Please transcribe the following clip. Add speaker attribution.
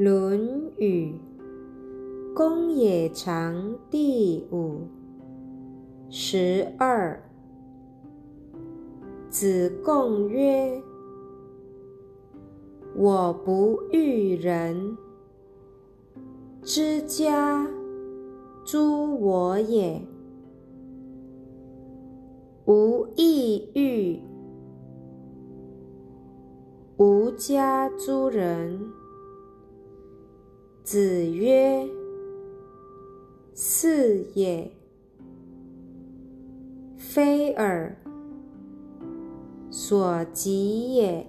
Speaker 1: 《论语·公冶长》第五十二。子贡曰：“我不欲人之家诸我也，吾亦欲吾家诸人。”子曰：“是也，非尔所及也。”